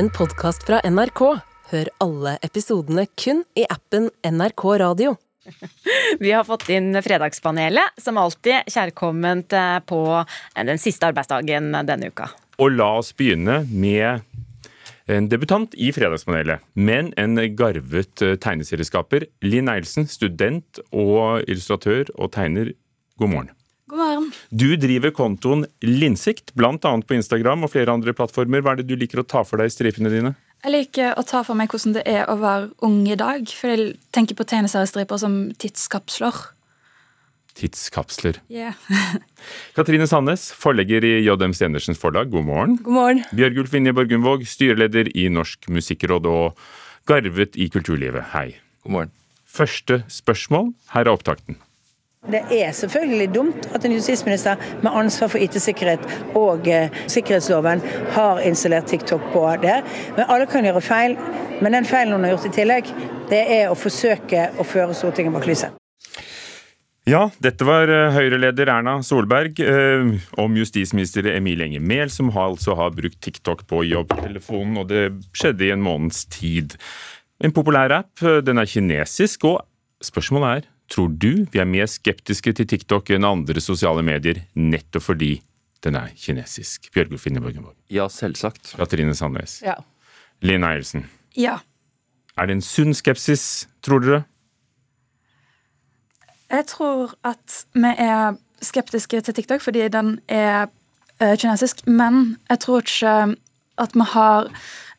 en podkast fra NRK. Hør alle episodene kun i appen NRK Radio. Vi har fått inn Fredagspanelet, som alltid kjærkomment eh, på den siste arbeidsdagen denne uka. Og la oss begynne med en debutant i Fredagspanelet, men en garvet eh, tegneserieskaper. Linn Eilsen, student og illustratør og tegner. God morgen. God morgen. Du driver kontoen Linsikt, bl.a. på Instagram og flere andre plattformer. Hva er det du liker å ta for deg i stripene dine? Jeg liker å ta for meg hvordan det er å være ung i dag. For jeg tenker på tegneseriestriper som tidskapsler. Tidskapsler. Yeah. Katrine Sandnes, forlegger i JM Stenersens forlag, god morgen. God morgen. Bjørgulf Vinje Borgundvåg, styreleder i Norsk Musikkråd og garvet i kulturlivet. Hei. God morgen. Første spørsmål. Her er opptakten. Det er selvfølgelig dumt at en justisminister med ansvar for IT-sikkerhet og eh, sikkerhetsloven har installert TikTok på det. Men alle kan gjøre feil. Men den feilen hun har gjort i tillegg, det er å forsøke å føre Stortinget bak lyset. Ja, dette var eh, Høyre-leder Erna Solberg eh, om justisminister Emil Enger Mehl, som har, altså har brukt TikTok på jobbtelefonen, og det skjedde i en måneds tid. En populær app, eh, den er kinesisk, og spørsmålet er Tror du vi er mer skeptiske til TikTok enn andre sosiale medier, nettopp fordi den er kinesisk? Bjørgulf Inneborgenborg. Ja, selvsagt. Katrine Sandnes. Ja. Linn Eilsen. Ja. Er det en sunn skepsis, tror dere? Jeg tror at vi er skeptiske til TikTok fordi den er eh, kinesisk, men jeg tror ikke at vi har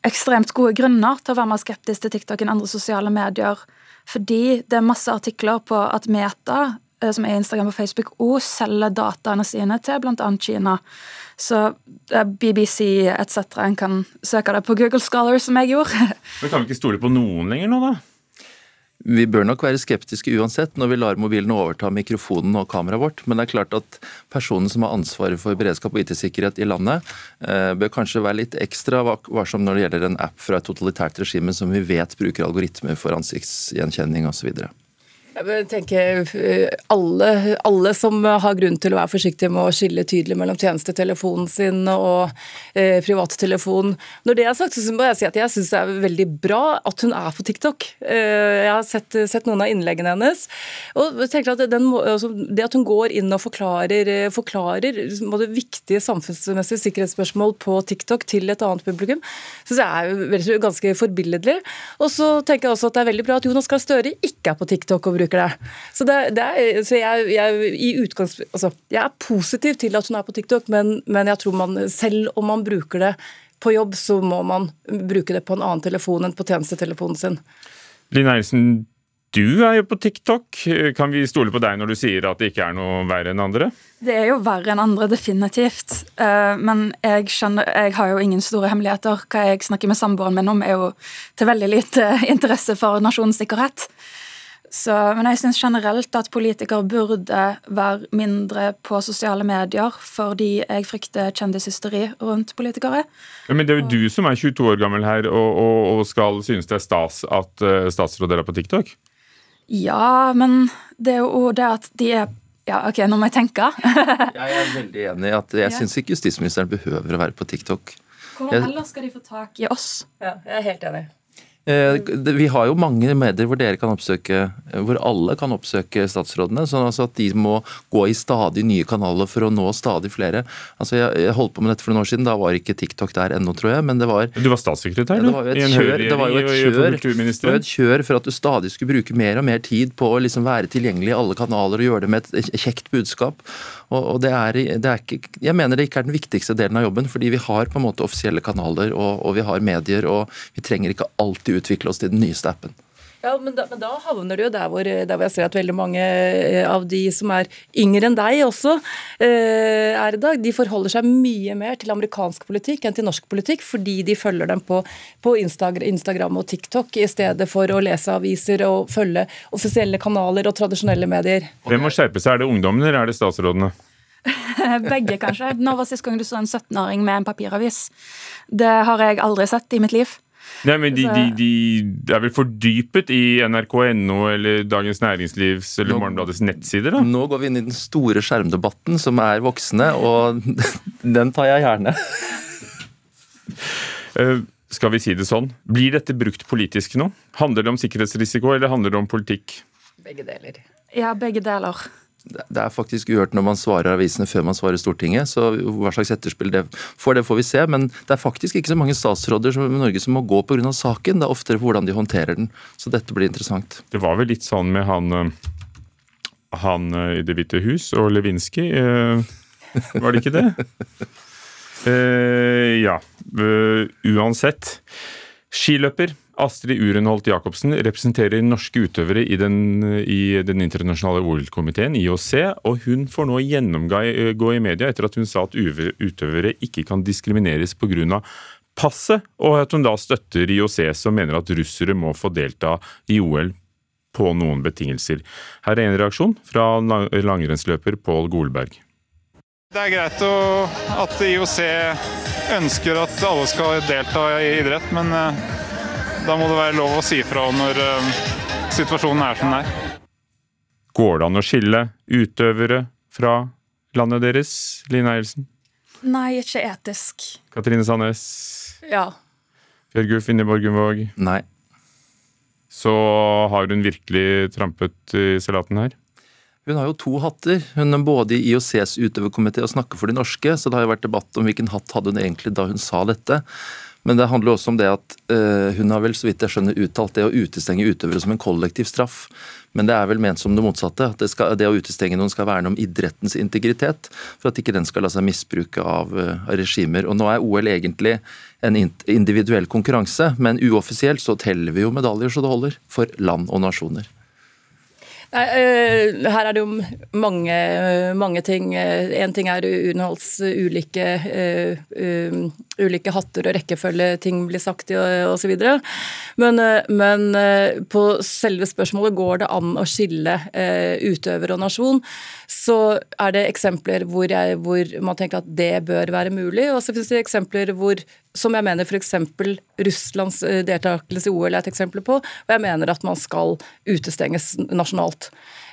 ekstremt gode grunner til å være mer skeptisk til TikTok enn andre sosiale medier. Fordi det er masse artikler på at Meta, eh, som er Instagram og Facebook, òg selger dataene sine til bl.a. Kina. Så BBC etc. En kan søke det på Google Scholar, som jeg gjorde. Men Kan vi ikke stole på noen lenger nå, da? Vi bør nok være skeptiske uansett når vi lar mobilene overta mikrofonen og kameraet vårt, men det er klart at personen som har ansvaret for beredskap og IT-sikkerhet i landet, eh, bør kanskje være litt ekstra varsom når det gjelder en app fra et totalitært regime som vi vet bruker algoritmer for ansiktsgjenkjenning osv. Jeg tenker eh, alle, alle, som har grunn til å være forsiktige med å skille tydelig mellom tjenestetelefonen sin og eh, privattelefonen. Når det er sagt, så må jeg si at jeg syns det er veldig bra at hun er på TikTok. Eh, jeg har sett, sett, noen av innleggene hennes. og tenker at den, altså, Det at hun går inn og forklarer, eh, forklarer både viktige samfunnsmessige sikkerhetsspørsmål på TikTok til et annet publikum, syns jeg er ganske forbilledlig. Og så tenker jeg også at det er veldig bra at Jonas Gahr Støre ikke er på TikTok. og bruker det. Så, det, det er, så jeg, jeg, altså, jeg, er positiv til at hun er på TikTok, men, men jeg tror man, selv om man bruker det på jobb, så må man bruke det på en annen telefon enn på tjenestetelefonen sin. Linn Eilsen, du er jo på TikTok. Kan vi stole på deg når du sier at det ikke er noe verre enn andre? Det er jo verre enn andre, definitivt. Eh, men jeg, skjønner, jeg har jo ingen store hemmeligheter. Hva jeg snakker med samboeren min om, er jo til veldig lite interesse for nasjonens sikkerhet. Så, men jeg syns generelt at politikere burde være mindre på sosiale medier, fordi jeg frykter kjendishysteri rundt politikere. Ja, men det er jo du som er 22 år gammel her og, og, og skal synes det er stas at uh, statsråder er på TikTok? Ja, men det er jo det at de er ja, ok, nå må jeg tenke. jeg er veldig enig i at jeg syns ikke justisministeren behøver å være på TikTok. Hvordan ellers skal de få tak i oss? Ja, jeg er helt enig. Eh, vi har jo mange medier hvor dere kan oppsøke, hvor alle kan oppsøke statsrådene. sånn altså at de må gå i stadig nye kanaler for å nå stadig flere. Altså jeg, holdt på med dette for noen år siden, da var ikke TikTok der ennå, tror jeg. men det var... Du var statssekretær, du? Ja, det var jo et kjør, det var jo et kjør, et kjør for at du stadig skulle bruke mer og mer tid på å liksom være tilgjengelig i alle kanaler og gjøre det med et kjekt budskap. Og, og det er, det er ikke, jeg mener det ikke er den viktigste delen av jobben, fordi vi har på en måte offisielle kanaler og, og vi har medier, og vi trenger ikke alltid utvikle oss til den nyeste appen. Ja, men da, men da, havner du jo der hvor, der hvor, jeg ser at veldig mange eh, av de som er yngre enn deg også, eh, er i dag. De forholder seg mye mer til amerikansk politikk enn til norsk politikk, fordi de følger dem på, på Instagram og TikTok i stedet for å lese aviser og følge offisielle kanaler og tradisjonelle medier. Hvem må skjerpe seg? Er det ungdommen eller er det statsrådene? Begge, kanskje. Når var sist gang du så en 17-åring med en papiravis? Det har jeg aldri sett i mitt liv. Nei, men de, de, de, er vel fordypet i nrk.no eller Dagens Næringslivs eller Morgenbladets nettsider? da? Nå går vi inn i den store skjermdebatten som er voksne, og den tar jeg gjerne. uh, skal vi si det sånn. Blir dette brukt politisk nå? Handler det om sikkerhetsrisiko, eller handler det om politikk? Begge deler. Ja, begge deler. Det er faktisk uhørt når man svarer avisene før man svarer Stortinget. så Hva slags etterspill det får, det får vi se. Men det er faktisk ikke så mange statsråder i Norge som må gå pga. saken. Det er oftere hvordan de håndterer den. Så dette blir interessant. Det var vel litt sånn med han, eh, han eh, i Det hvite hus og Lewinsky. Var det ikke det? Ja. Uansett. Skiløper Astrid Urenholt Jacobsen representerer norske utøvere i den, i den internasjonale OL-komiteen, IOC, og hun får nå gjennomgå i media etter at hun sa at utøvere ikke kan diskrimineres pga. passet, og at hun da støtter IOC, som mener at russere må få delta i OL på noen betingelser. Her er en reaksjon fra langrennsløper Pål Golberg. Det er greit at IOC ønsker at alle skal delta i idrett, men uh, da må det være lov å si fra når uh, situasjonen er som den er. Går det an å skille utøvere fra landet deres, Line Eielsen? Nei, ikke etisk. Katrine Sandnes? Ja. Bjørgulf Inneborg Gunnvåg? Nei. Så har hun virkelig trampet i salaten her? Hun har jo to hatter. Hun er både i IOCs utøverkomité og snakker for de norske, så det har jo vært debatt om hvilken hatt hadde hun egentlig da hun sa dette. Men det handler også om det at øh, hun har vel så vidt jeg skjønner uttalt det å utestenge utøvere som en kollektiv straff. Men det er vel ment som det motsatte. At det, skal, det å utestenge noen skal verne om idrettens integritet, for at ikke den skal la seg misbruke av, uh, av regimer. Og nå er OL egentlig en individuell konkurranse, men uoffisielt så teller vi jo medaljer så det holder, for land og nasjoner. Nei, uh, her er det jo mange, mange ting. Én ting er Unholds ulike, uh, ulike hatter og rekkefølge ting blir sagt i osv. Men, men på selve spørsmålet går det an å skille utøver og nasjon, så er det eksempler hvor, jeg, hvor man tenker at det bør være mulig. Og så finnes det eksempler hvor som jeg mener f.eks. Russlands eh, deltakelse i OL er et eksempel på, og jeg mener at man skal utestenges nasjonalt.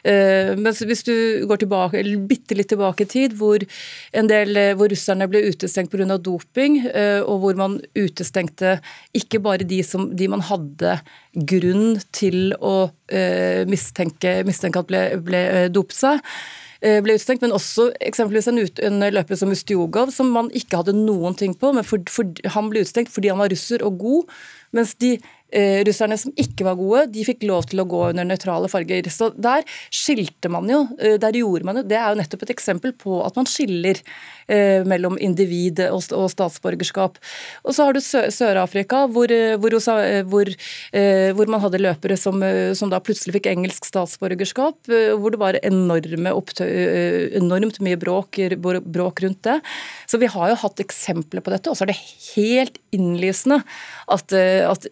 Eh, men hvis du går tilbake, bitte litt tilbake i tid, hvor, del, eh, hvor russerne ble utestengt pga. doping, og hvor man utestengte ikke bare de, som, de man hadde grunn til å mistenke, mistenke at ble, ble dopet seg, ble utestengt, men også eksempelvis en, ut, en løper som Ustiogov, som man ikke hadde noen ting på, men for, for, han ble utestengt fordi han var russer og god. Mens de eh, russerne som ikke var gode, de fikk lov til å gå under nøytrale farger. Så der skilte man jo. Eh, der gjorde man jo Det er jo nettopp et eksempel på at man skiller eh, mellom individ og, statsborgerskap. Og så har du Sør-Afrika, hvor, hvor, hvor, hvor, man hadde løpere som, som, da plutselig fikk engelsk statsborgerskap, hvor det var enormt mye bråk, bråk rundt det. Så vi har jo hatt eksempler på dette, og så er det helt innlysende at, at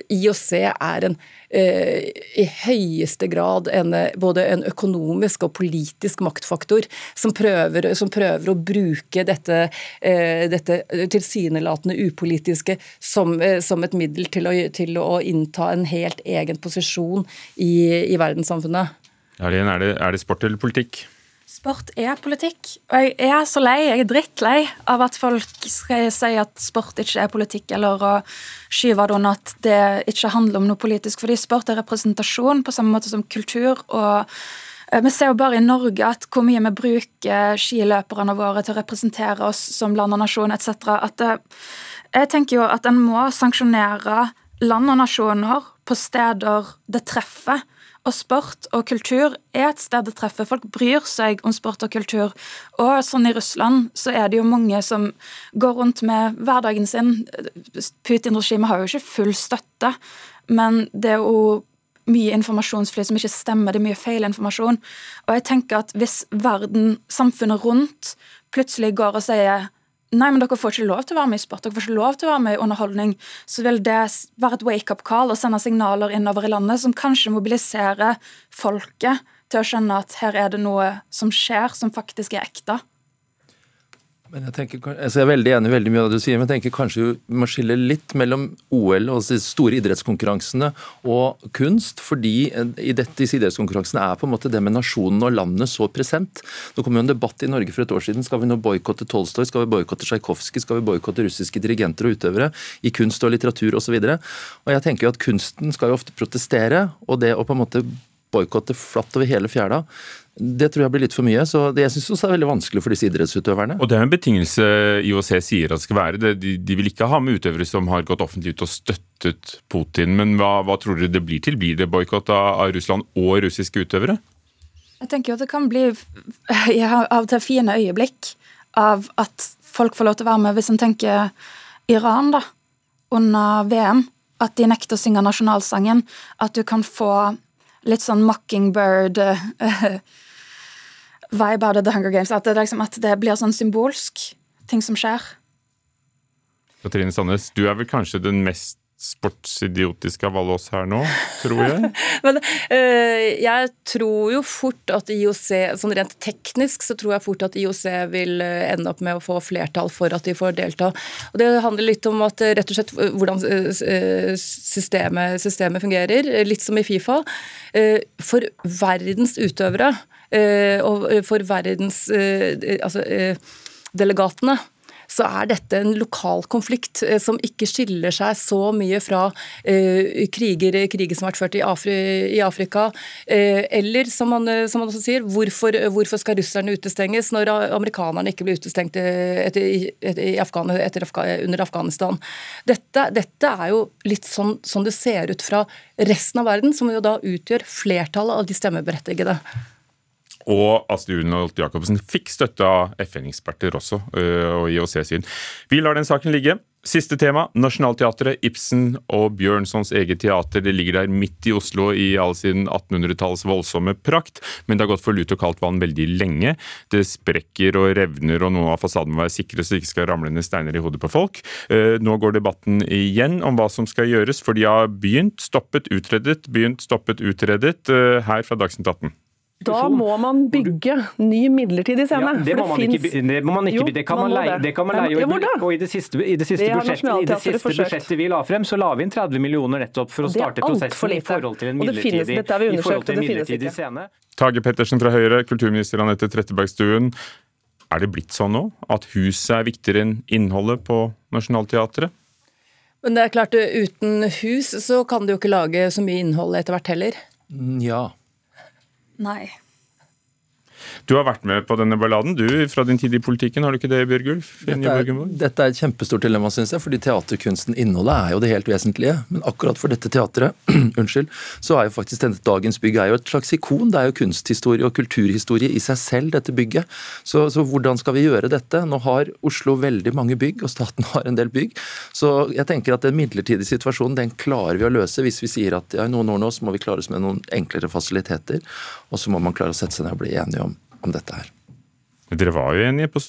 IOC er en eh, i høyeste grad en, både en økonomisk og politisk maktfaktor som prøver, som prøver å bruke dette, eh, dette tilsynelatende upolitiske som, eh, som, et middel til å, til å, innta en helt egen posisjon i, i verdenssamfunnet. Er, det, er det sport eller politikk? Sport er politikk. Og jeg er så lei, jeg er drittlei av at folk skal si at sport ikke er politikk, eller å skyve det under at det ikke handler om noe politisk. Fordi sport er representasjon på samme måte som kultur. og eh, vi ser jo bare i Norge at hvor mye vi bruker skiløperne våre til å representere oss som land og nasjon etc. At jeg tenker jo at en må sanksjonere land og nasjoner på steder det treffer. Og sport og kultur er et sted å treffe. Folk bryr seg om sport og kultur. Og sånn i Russland så er det jo mange som går rundt med hverdagen sin. Putin-regimet har jo ikke full støtte, men det er jo mye informasjonsflyt som ikke stemmer. Det er mye feil informasjon. Og jeg tenker at hvis verden, samfunnet rundt, plutselig går og sier Nei, men dere får ikke lov til å være med i sport, dere får ikke lov til å være med i underholdning. Så vil det være et wake-up call og sende signaler innover i landet som kanskje mobiliserer folket til å skjønne at her er det noe som skjer, som faktisk er ekte. Men jeg, tenker, altså jeg er veldig enig i veldig mye av det du sier, men jeg tenker kanskje vi må skille litt mellom OL og de store idrettskonkurransene og kunst. fordi i dette, disse idrettskonkurransene er på en måte det med nasjonen og landet så present. Nå kom jo en debatt i Norge for et år siden. Skal vi nå boikotte Tolstoy? Skal vi boikotte Tsjajkovskij? Skal vi boikotte russiske dirigenter og utøvere i kunst og litteratur osv.? Og, og jeg tenker jo at kunsten skal jo ofte protestere, og det å på en måte boikotte flatt over hele fjæra, det tror jeg blir litt for mye. så Det jeg synes også er veldig vanskelig for disse idrettsutøverne. Og Det er en betingelse IOC sier at det skal være. De, de vil ikke ha med utøvere som har gått offentlig ut og støttet Putin. Men hva, hva tror dere det blir til? Blir det boikott av, av Russland og russiske utøvere? Jeg tenker jo at det kan bli av og til fine øyeblikk av at folk får lov til å være med. Hvis en tenker Iran, da, under VM, at de nekter å synge nasjonalsangen. At du kan få litt sånn mockingbird uh, vibe av The Hunger Games. At det, liksom, at det blir sånn symbolsk, ting som skjer. Katrine Sandnes, du er vel kanskje den mest sportsidiotiske av alle oss her nå, tror jeg? Men øh, jeg tror jo fort at IOC, sånn rent teknisk, så tror jeg fort at IOC vil øh, ende opp med å få flertall for at de får delta. Og Det handler litt om at øh, rett og slett hvordan systemet, systemet fungerer, litt som i Fifa. For verdens utøvere og for verdens altså, delegatene så er dette en lokal konflikt eh, som ikke skiller seg så mye fra uh, kriger, kriger, som har vært ført i, Afri, i Afrika. Uh, eller som man, som man, også sier, hvorfor, hvorfor, skal russerne utestenges når amerikanerne ikke ble utestengt etter, etter, Afghan, etter, under Afghanistan? Dette, dette, er jo litt sånn, sånn det ser ut fra resten av verden, som jo da utgjør flertallet av de stemmeberettigede. Og Astrid Unholt Jacobsen fikk støtte av FN-eksperter også, øh, og IOC sin. Vi lar den saken ligge. Siste tema. Nationaltheatret, Ibsen og Bjørnsons eget teater. Det ligger der midt i Oslo i all sin 1800-talls voldsomme prakt, men det har gått for lut og kaldt vann veldig lenge. Det sprekker og revner, og noen av fasadene må være sikre så det ikke skal ramle ned steiner i hodet på folk. Øh, nå går debatten igjen om hva som skal gjøres, for de har begynt, stoppet, utredet, begynt, stoppet, utredet, øh, her fra Dagsnytt 18. Da må man bygge ny midlertidig scene. Ja, det, må det, finnes... ikke, det må man ikke Det kan man leie. Det kan man leie. Ja, og i det siste, i det siste, budsjettet, i det siste budsjettet vi la frem, så la vi inn 30 millioner nettopp for å starte prosessen i forhold til en midlertidig, i forhold til en midlertidig scene. Tage Pettersen fra Høyre, kulturminister Anette Trettebergstuen. Er det blitt sånn nå at huset er viktigere enn innholdet på Nationaltheatret? Men det er klart, uten hus så kan du jo ikke lage så mye innhold etter hvert heller. Mm, ja. Nei. Du har vært med på denne balladen du, fra din tid i politikken, har du ikke det, Bjørgulf? Dette er, dette er et kjempestort dilemma, syns jeg, fordi teaterkunsten, innholdet, er jo det helt vesentlige. Men akkurat for dette teatret, unnskyld, så er jo faktisk denne dagens bygg er jo et slags ikon. Det er jo kunsthistorie og kulturhistorie i seg selv, dette bygget. Så, så hvordan skal vi gjøre dette? Nå har Oslo veldig mange bygg, og staten har en del bygg. Så jeg tenker at den midlertidige situasjonen, den klarer vi å løse hvis vi sier at ja, i noen år nå så må vi klare oss med noen enklere fasiliteter, og så må man klare å sette seg ned og bli enige om om dette her. Dere var jo enige på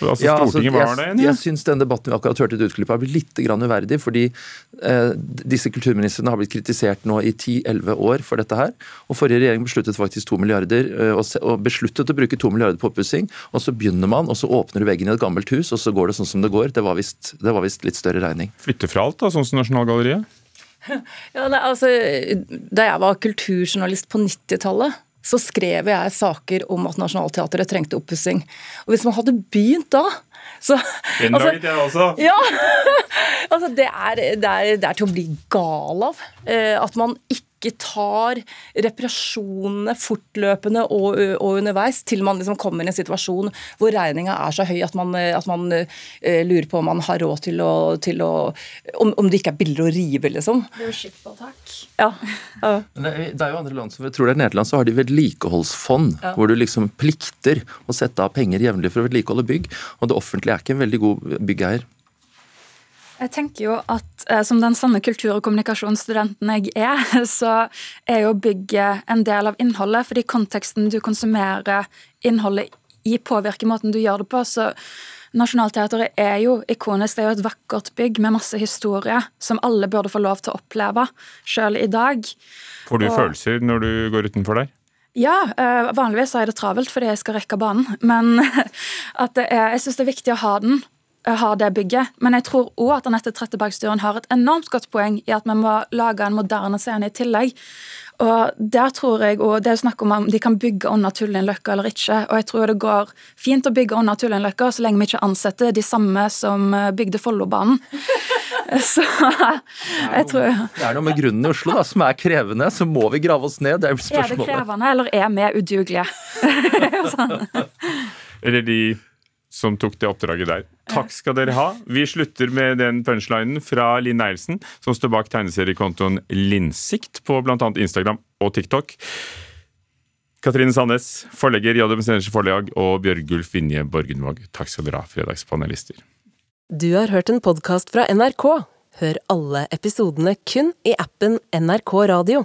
Altså, ja, altså? Jeg, jeg syns den debatten vi akkurat hørte et utklipp av, blir litt grann uverdig. Fordi eh, disse kulturministrene har blitt kritisert nå i 10-11 år for dette her. Og forrige regjering besluttet faktisk 2 milliarder, eh, og, og, besluttet å bruke 2 milliarder på oppussing. Og så begynner man, og så åpner du veggen i et gammelt hus, og så går det sånn som det går. Det var visst litt større regning. Flytte fra alt, da, sånn som Nasjonalgalleriet? Ja, nei, altså, Da jeg var kulturjournalist på 90-tallet så skrev jeg saker om at Nationaltheatret trengte oppussing. Og hvis man hadde begynt da så, Den altså, jeg også. Ja, altså det er, det, er, det er til å bli gal av. Eh, at man ikke ikke tar reparasjonene fortløpende og, og, underveis til man liksom kommer i en situasjon hvor regninga er så høy at man, at man uh, lurer på om man har råd til å, til å om, om, det ikke er billigere å rive, liksom. Det er jo skittpåtak. Ja. ja. Det, det er jo andre land som jeg tror det er Nederland, så har de vedlikeholdsfond, ja. hvor du liksom plikter å sette av penger jevnlig for å vedlikeholde bygg. Og det offentlige er ikke en veldig god byggeier. Jeg tenker jo at eh, Som den sanne kultur- og kommunikasjonsstudenten jeg er, så er jo bygget en del av innholdet. Fordi konteksten du konsumerer innholdet i, påvirker måten du gjør det på. så Nationaltheatret er jo ikonisk. Det er jo et vakkert bygg med masse historie som alle burde få lov til å oppleve, sjøl i dag. Får du og, følelser når du går utenfor der? Ja, vanligvis er det travelt fordi jeg skal rekke banen. Men at er, jeg syns det er viktig å ha den har det bygget. Men jeg tror òg at Anette Trettebergstuen har et enormt godt poeng i at vi må lage en moderne scene i tillegg. Og der tror jeg, og Det er snakk om om de kan bygge under Tullinløkka eller ikke. og Jeg tror det går fint å bygge under Tullinløkka så lenge vi ikke ansetter de samme som eh, bygde Follobanen. Så jeg tror Det er noe med grunnen i Oslo da, som er krevende. Så må vi grave oss ned. Det er spørsmålet. Er det krevende, eller er vi udugelige? eller de som tok det oppdraget der. Takk skal dere ha. Vi slutter med den punchlinen fra Linn Eilsen, som står bak tegneseriekontoen Linnsikt på bl.a. Instagram og TikTok. Katrine Sandnes, forlegger i Adams Forlag, og Bjørgulf Vinje Borgenvåg. Takk skal dere ha, fredagspanelister. Du har hørt en podkast fra NRK. Hør alle episodene kun i appen NRK Radio.